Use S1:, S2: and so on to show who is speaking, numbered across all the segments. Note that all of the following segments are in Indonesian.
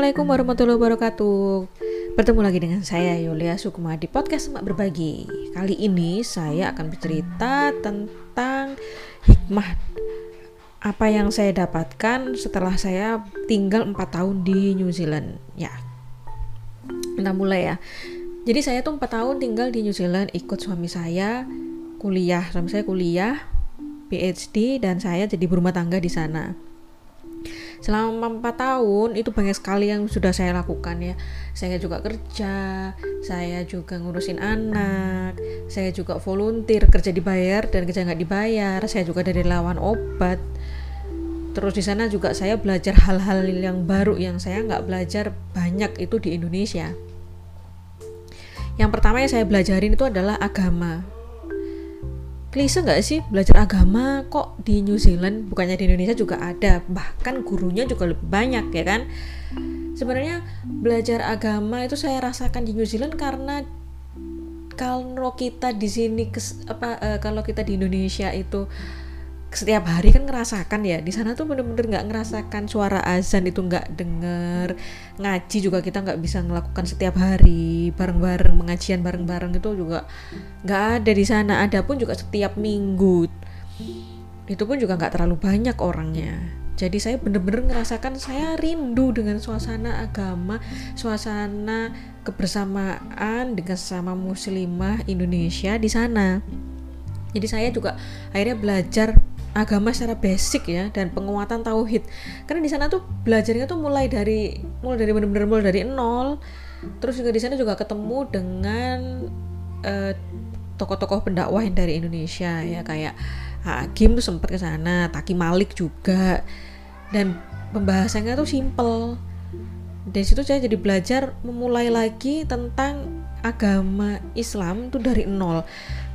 S1: Assalamualaikum warahmatullahi wabarakatuh. Bertemu lagi dengan saya Yulia Sukma di podcast Semak Berbagi. Kali ini saya akan bercerita tentang hikmah Apa yang saya dapatkan setelah saya tinggal 4 tahun di New Zealand. Ya, kita mulai ya. Jadi saya tuh 4 tahun tinggal di New Zealand ikut suami saya kuliah Suami saya kuliah PhD dan saya jadi berumah tangga di sana selama empat tahun itu banyak sekali yang sudah saya lakukan ya. Saya juga kerja saya juga ngurusin anak saya juga volunteer kerja dibayar dan kerja nggak dibayar saya juga dari lawan obat. Terus di sana juga saya belajar hal-hal yang baru yang saya nggak belajar banyak itu di Indonesia. Yang pertama yang saya belajarin itu adalah agama klise nggak sih belajar agama kok di New Zealand bukannya di Indonesia juga ada bahkan gurunya juga lebih banyak ya kan? Sebenarnya belajar agama itu saya rasakan di New Zealand karena kalau kita di sini kes, apa uh, kalau kita di Indonesia itu setiap hari kan ngerasakan ya. Di sana tuh bener-bener nggak ngerasakan suara azan itu nggak denger. Ngaji juga kita nggak bisa melakukan setiap hari. Bareng-bareng mengajian bareng-bareng itu juga nggak ada di sana. Ada pun juga setiap minggu. Itu pun juga nggak terlalu banyak orangnya. Jadi saya bener-bener ngerasakan saya rindu dengan suasana agama suasana kebersamaan dengan sama muslimah Indonesia di sana. Jadi saya juga akhirnya belajar agama secara basic ya dan penguatan tauhid. Karena di sana tuh belajarnya tuh mulai dari mulai dari benar-benar mulai dari nol. Terus juga di sana juga ketemu dengan uh, tokoh-tokoh pendakwah yang dari Indonesia ya kayak Hakim tuh sempat ke sana Taki Malik juga. Dan pembahasannya tuh simple. Dari situ saya jadi belajar memulai lagi tentang agama Islam tuh dari nol.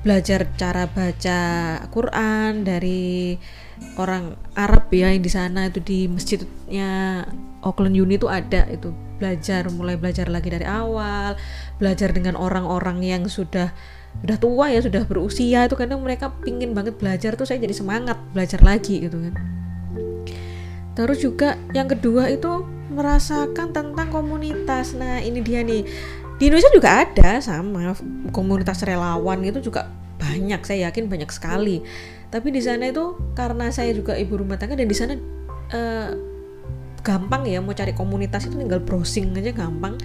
S1: Belajar cara baca Quran dari orang Arab ya yang di sana itu di masjidnya Auckland Uni itu ada itu. Belajar mulai belajar lagi dari awal belajar dengan orang-orang yang sudah sudah tua ya sudah berusia itu kadang mereka pingin banget belajar tuh saya jadi semangat belajar lagi gitu kan. Terus juga yang kedua itu merasakan tentang komunitas. Nah ini dia nih di Indonesia juga ada sama komunitas relawan itu juga banyak saya yakin banyak sekali. Tapi di sana itu karena saya juga ibu rumah tangga dan di sana uh, gampang ya mau cari komunitas itu tinggal browsing aja gampang.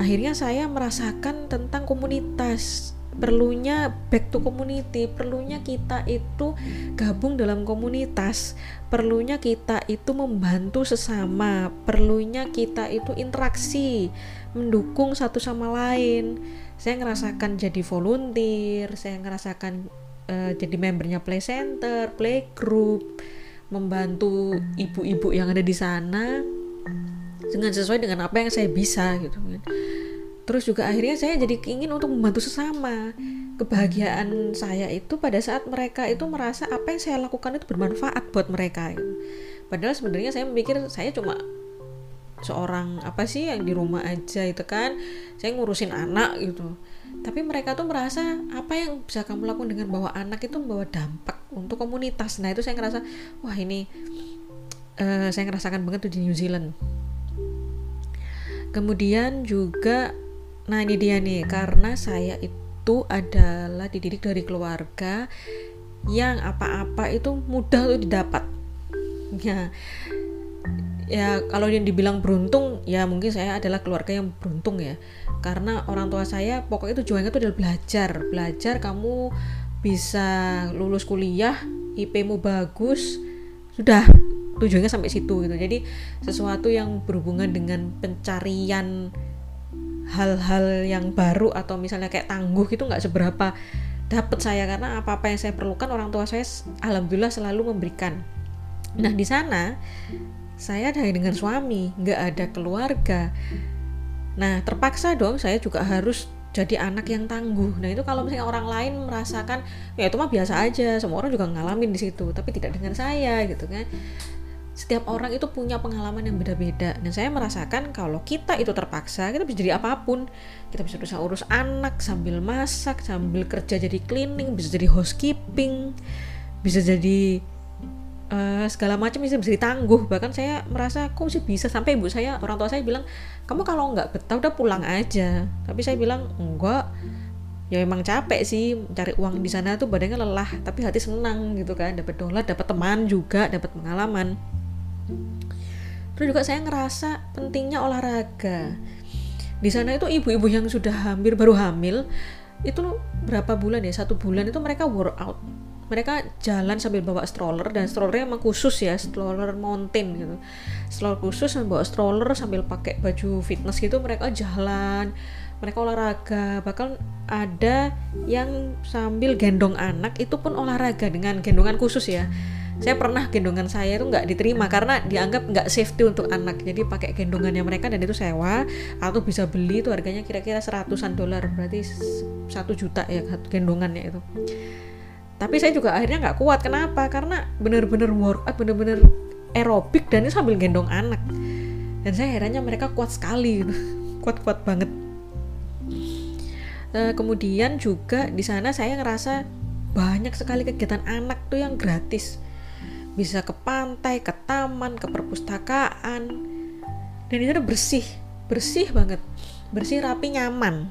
S1: Akhirnya saya merasakan tentang komunitas perlunya back to community perlunya kita itu gabung dalam komunitas perlunya kita itu membantu sesama perlunya kita itu interaksi mendukung satu sama lain. Saya ngerasakan jadi volunteer saya ngerasakan uh, jadi membernya play center play group membantu ibu-ibu yang ada di sana dengan sesuai dengan apa yang saya bisa gitu kan terus juga akhirnya saya jadi ingin untuk membantu sesama. Kebahagiaan saya itu pada saat mereka itu merasa apa yang saya lakukan itu bermanfaat buat mereka gitu. padahal sebenarnya saya memikir saya cuma seorang apa sih yang di rumah aja itu kan saya ngurusin anak gitu. Tapi mereka tuh merasa apa yang bisa kamu lakukan dengan bawa anak itu membawa dampak untuk komunitas. Nah itu saya ngerasa wah ini uh, saya ngerasakan banget tuh di New Zealand. Kemudian juga Nah ini dia nih, karena saya itu adalah dididik dari keluarga yang apa-apa itu mudah untuk didapat. Ya, ya kalau yang dibilang beruntung, ya mungkin saya adalah keluarga yang beruntung ya. Karena orang tua saya pokoknya tujuannya itu adalah belajar, belajar kamu bisa lulus kuliah, IP-mu bagus, sudah tujuannya sampai situ gitu. Jadi sesuatu yang berhubungan dengan pencarian hal-hal yang baru atau misalnya kayak tangguh itu nggak seberapa dapat saya karena apa-apa yang saya perlukan orang tua saya alhamdulillah selalu memberikan. Nah di sana saya ada dengan suami, nggak ada keluarga. Nah terpaksa dong saya juga harus jadi anak yang tangguh. Nah itu kalau misalnya orang lain merasakan ya itu mah biasa aja, semua orang juga ngalamin di situ, tapi tidak dengan saya gitu kan setiap orang itu punya pengalaman yang beda-beda. Dan saya merasakan kalau kita itu terpaksa kita bisa jadi apa pun. Kita bisa bisa urus anak sambil masak sambil kerja jadi cleaning bisa jadi housekeeping bisa jadi uh, segala macam bisa bisa ditangguh bahkan saya merasa kok sih bisa? Sampai ibu saya orang tua saya bilang kamu kalau nggak betah udah pulang aja. Tapi saya bilang enggak. Ya emang capek sih cari uang di sana tuh badannya lelah tapi hati senang gitu kan. Dapat dolar dapat teman juga dapat pengalaman terus juga saya ngerasa pentingnya olahraga. Di sana itu ibu-ibu yang sudah hampir baru hamil itu berapa bulan ya? Satu bulan itu mereka workout. Mereka jalan sambil bawa stroller dan strollernya emang khusus ya stroller mountain gitu. Stroller khusus sambil bawa stroller sambil pakai baju fitness gitu mereka jalan mereka olahraga. Bahkan ada yang sambil gendong anak itu pun olahraga dengan gendongan khusus ya saya pernah gendongan saya itu nggak diterima karena dianggap nggak safety untuk anak. Jadi pakai gendongannya mereka dan itu sewa. Atau bisa beli itu harganya kira-kira seratusan dolar berarti satu juta ya gendongannya itu. Tapi saya juga akhirnya nggak kuat. Kenapa? Karena bener-bener workout bener-bener aerobik dan itu sambil gendong anak. Dan saya herannya mereka kuat sekali gitu. kuat-kuat banget. Uh, kemudian juga di sana saya ngerasa banyak sekali kegiatan anak tuh yang gratis bisa ke pantai, ke taman, ke perpustakaan. Dan itu bersih, bersih banget. Bersih, rapi, nyaman.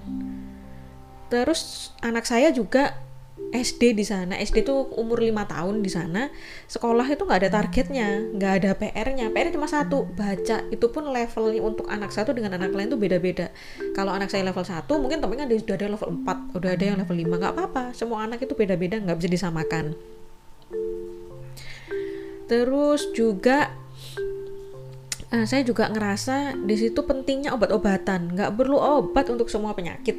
S1: Terus anak saya juga SD di sana, SD tuh umur 5 tahun di sana, sekolah itu nggak ada targetnya, nggak ada PR-nya, PR cuma satu, baca. Itu pun levelnya untuk anak satu dengan anak lain tuh beda-beda. Kalau anak saya level 1, mungkin ada, sudah ada level 4, udah ada yang level 5, nggak apa-apa. Semua anak itu beda-beda, nggak bisa disamakan terus juga uh, saya juga ngerasa di situ pentingnya obat-obatan. Nggak perlu obat untuk semua penyakit.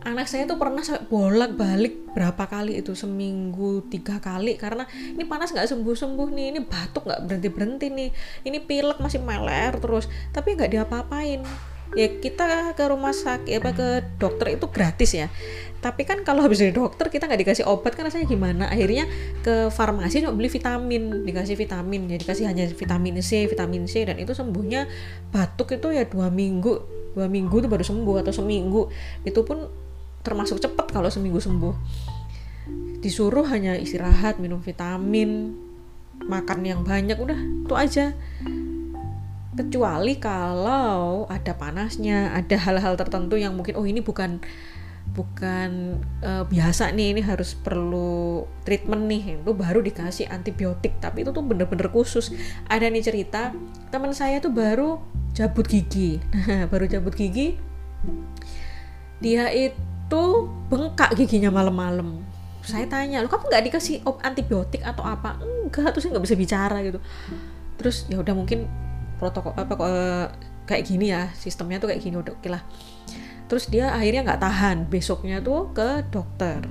S1: Anak saya tuh pernah sampai bolak balik berapa kali itu seminggu tiga kali karena ini panas nggak sembuh sembuh nih ini batuk nggak berhenti berhenti nih ini pilek masih meler terus tapi nggak diapa-apain ya kita ke rumah sakit apa ke dokter itu gratis ya. Tapi kan kalau habis dari dokter kita nggak dikasih obat kan rasanya gimana? Akhirnya ke farmasi cuma beli vitamin dikasih vitamin ya dikasih hanya vitamin C vitamin C dan itu sembuhnya batuk itu ya dua minggu dua minggu itu baru sembuh atau seminggu. Itu pun termasuk cepat kalau seminggu sembuh. Disuruh hanya istirahat minum vitamin makan yang banyak udah itu aja kecuali kalau ada panasnya ada hal-hal tertentu yang mungkin oh ini bukan bukan uh, biasa nih ini harus perlu treatment nih itu baru dikasih antibiotik. Tapi itu tuh bener-bener khusus. Ada nih cerita teman saya tuh baru cabut gigi. Baru cabut gigi dia itu bengkak giginya malam-malam. Saya tanya lu kamu nggak dikasih antibiotik atau apa? Enggak saya nggak bisa bicara gitu. Terus ya udah mungkin protokol apa kok uh, kayak gini ya sistemnya tuh kayak gini udah oke lah. Terus dia akhirnya nggak tahan besoknya tuh ke dokter.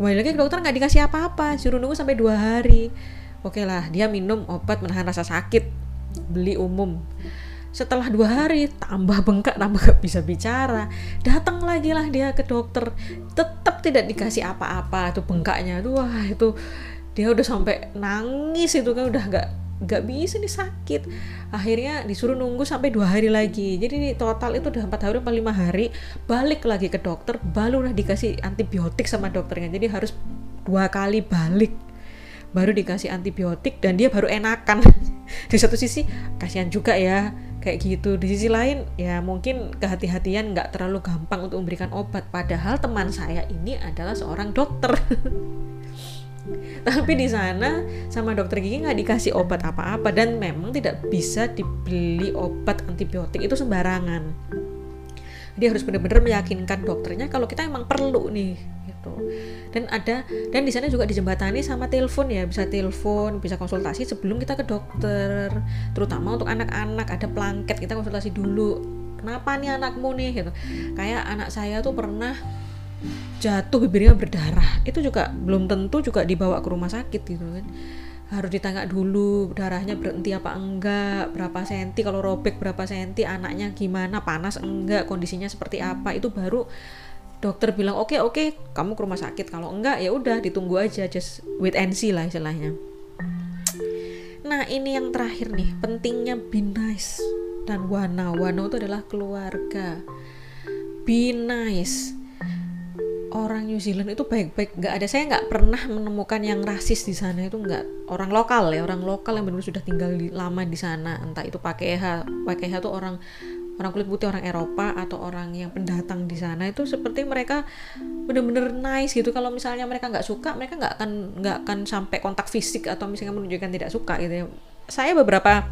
S1: Kembali lagi ke dokter nggak dikasih apa-apa suruh nunggu sampai dua hari. Oke lah dia minum obat menahan rasa sakit beli umum. Setelah dua hari tambah bengkak tambah gak bisa bicara. Datang lagi lah dia ke dokter. Tetap tidak dikasih apa-apa tuh bengkaknya tuh wah itu dia udah sampai nangis itu kan udah nggak nggak bisa nih sakit. Akhirnya disuruh nunggu sampai dua hari lagi. Jadi ini total itu udah empat hari atau lima hari balik lagi ke dokter baru udah dikasih antibiotik sama dokternya. Jadi harus dua kali balik baru dikasih antibiotik dan dia baru enakan. Di satu sisi kasihan juga ya kayak gitu. Di sisi lain ya mungkin kehati-hatian nggak terlalu gampang untuk memberikan obat. Padahal teman saya ini adalah seorang dokter tapi di sana sama dokter gigi nggak dikasih obat apa-apa dan memang tidak bisa dibeli obat antibiotik itu sembarangan. Dia harus benar-benar meyakinkan dokternya kalau kita emang perlu nih gitu. Dan ada dan di sana juga dijembatani sama telepon ya bisa telepon bisa konsultasi sebelum kita ke dokter. Terutama untuk anak-anak ada planket kita konsultasi dulu. Kenapa nih anakmu nih gitu. Kayak anak saya tuh pernah jatuh bibirnya berdarah. Itu juga belum tentu juga dibawa ke rumah sakit gitu kan. Harus ditanya dulu darahnya berhenti apa enggak berapa senti kalau robek berapa senti anaknya gimana panas enggak kondisinya seperti apa. Itu baru dokter bilang oke okay, oke okay, kamu ke rumah sakit. Kalau enggak ya udah ditunggu aja just wait and see lah istilahnya. Nah ini yang terakhir nih pentingnya be nice. Dan wana wana itu adalah keluarga. Be nice orang New Zealand itu baik-baik. Nggak ada saya nggak pernah menemukan yang rasis di sana. Itu nggak orang lokal ya orang lokal yang benar-benar sudah tinggal di, lama di sana. Entah itu pakai h pakai h tuh orang orang kulit putih orang Eropa atau orang yang pendatang di sana. Itu seperti mereka benar-benar nice gitu. Kalau misalnya mereka nggak suka mereka nggak akan nggak akan sampai kontak fisik atau misalnya menunjukkan tidak suka gitu ya. Saya beberapa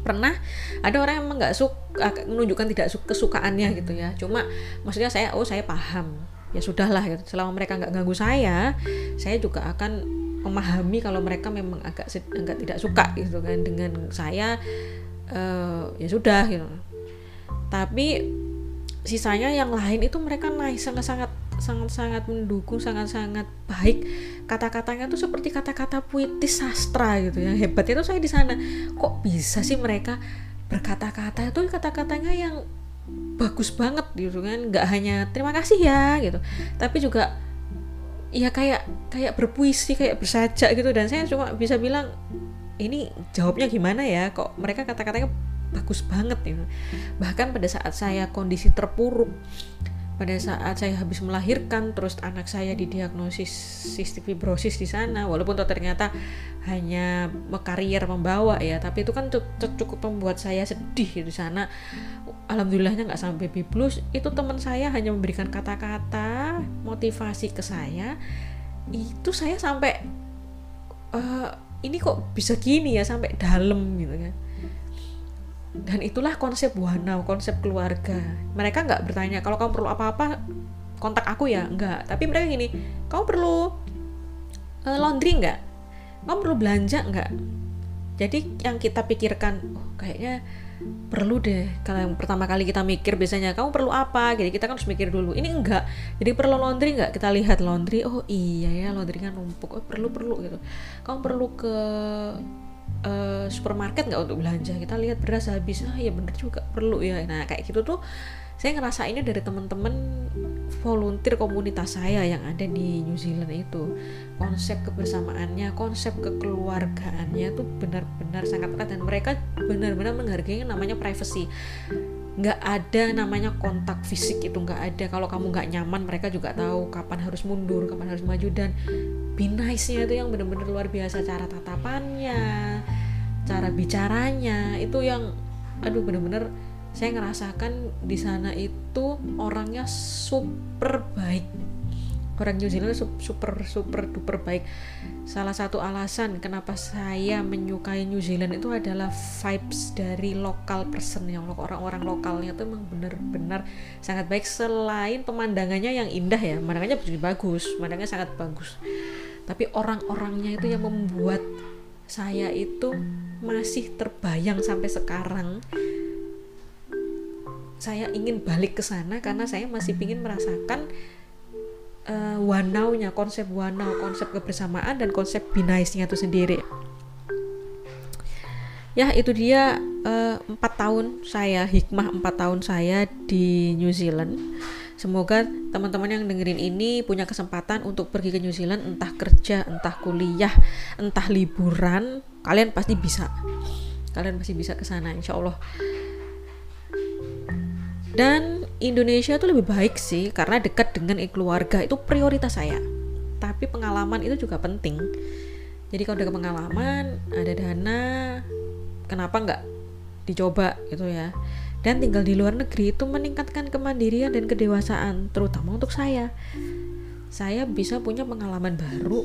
S1: pernah ada orang yang emang nggak suka menunjukkan tidak suka kesukaannya gitu ya. Cuma maksudnya saya oh saya paham ya sudahlah gitu. selama mereka nggak ganggu saya saya juga akan memahami kalau mereka memang agak agak tidak suka gitu kan dengan saya uh, ya sudah gitu. Tapi sisanya yang lain itu mereka naik sangat-sangat sangat-sangat mendukung sangat-sangat baik. Kata-katanya tuh seperti kata-kata puitis sastra gitu yang hebatnya tuh saya di sana. Kok bisa sih mereka berkata-kata? Itu kata-katanya yang bagus banget gitu kan. Nggak hanya terima kasih ya gitu. Tapi juga ya kayak kayak berpuisi kayak bersaja gitu. Dan saya cuma bisa bilang ini jawabnya gimana ya? Kok mereka kata-katanya bagus banget gitu. Bahkan pada saat saya kondisi terpuruk pada saat saya habis melahirkan terus anak saya didiagnosis sistem fibrosis di sana walaupun ternyata hanya karier membawa ya tapi itu kan cukup membuat saya sedih di sana. Alhamdulillahnya nggak sampai baby blues itu teman saya hanya memberikan kata-kata motivasi ke saya. Itu saya sampai uh, ini kok bisa gini ya sampai dalam gitu kan dan itulah konsep Buana konsep keluarga. Mereka nggak bertanya kalau kamu perlu apa-apa kontak aku ya. Nggak. Tapi mereka gini kamu perlu uh, laundry nggak? Kamu perlu belanja nggak? Jadi yang kita pikirkan oh kayaknya perlu deh. Kalau yang pertama kali kita mikir biasanya kamu perlu apa? Jadi kita kan harus mikir dulu ini enggak jadi perlu laundry nggak? Kita lihat laundry oh iya ya laundry kan numpuk. Oh perlu perlu gitu. Kamu perlu ke uh, supermarket nggak untuk belanja. Kita lihat beras habis. Ah ya bener juga perlu ya. Nah kayak gitu tuh saya ngerasa ini dari teman-teman volunteer komunitas saya yang ada di New Zealand itu. Konsep kebersamaannya konsep kekeluargaannya tuh benar-benar sangat erat. Dan mereka benar-benar menghargai yang namanya privacy. Nggak ada namanya kontak fisik itu nggak ada. Kalau kamu nggak nyaman mereka juga tahu kapan harus mundur kapan harus maju. Dan be nice-nya itu yang benar-benar luar biasa. Cara tatapannya cara bicaranya itu yang aduh benar-benar saya ngerasakan di sana itu orangnya super baik. Orang New Zealand super super duper baik. Salah satu alasan kenapa saya menyukai New Zealand itu adalah vibes dari lokal person yang orang-orang lokalnya itu memang benar-benar sangat baik. Selain pemandangannya yang indah ya pemandangannya bagus pemandangannya sangat bagus tapi orang-orangnya itu yang membuat saya itu masih terbayang sampai sekarang. Saya ingin balik ke sana karena saya masih ingin merasakan uh, wanaunya konsep wanau konsep kebersamaan dan konsep binaisnya itu sendiri. Ya itu dia eh, empat uh, tahun saya hikmah empat tahun saya di New Zealand semoga teman-teman yang dengerin ini punya kesempatan untuk pergi ke New Zealand entah kerja entah kuliah entah liburan. Kalian pasti bisa. Kalian pasti bisa ke sana insya Allah. Dan Indonesia tuh lebih baik sih karena dekat dengan keluarga. Itu prioritas saya. Tapi pengalaman itu juga penting. Jadi kalau ada pengalaman ada dana kenapa nggak dicoba gitu ya dan tinggal di luar negeri itu meningkatkan kemandirian dan kedewasaan terutama untuk saya saya bisa punya pengalaman baru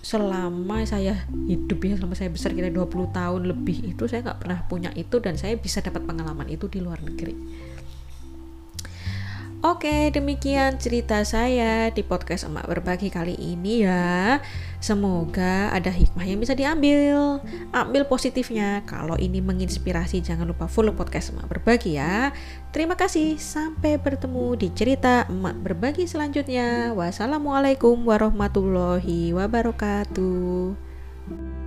S1: selama saya hidup ya selama saya besar kira 20 tahun lebih itu saya nggak pernah punya itu dan saya bisa dapat pengalaman itu di luar negeri Oke, demikian cerita saya di podcast Emak Berbagi kali ini ya. Semoga ada hikmah yang bisa diambil. Ambil positifnya. Kalau ini menginspirasi, jangan lupa follow podcast Emak Berbagi ya. Terima kasih. Sampai bertemu di cerita Emak Berbagi selanjutnya. Wassalamualaikum warahmatullahi wabarakatuh.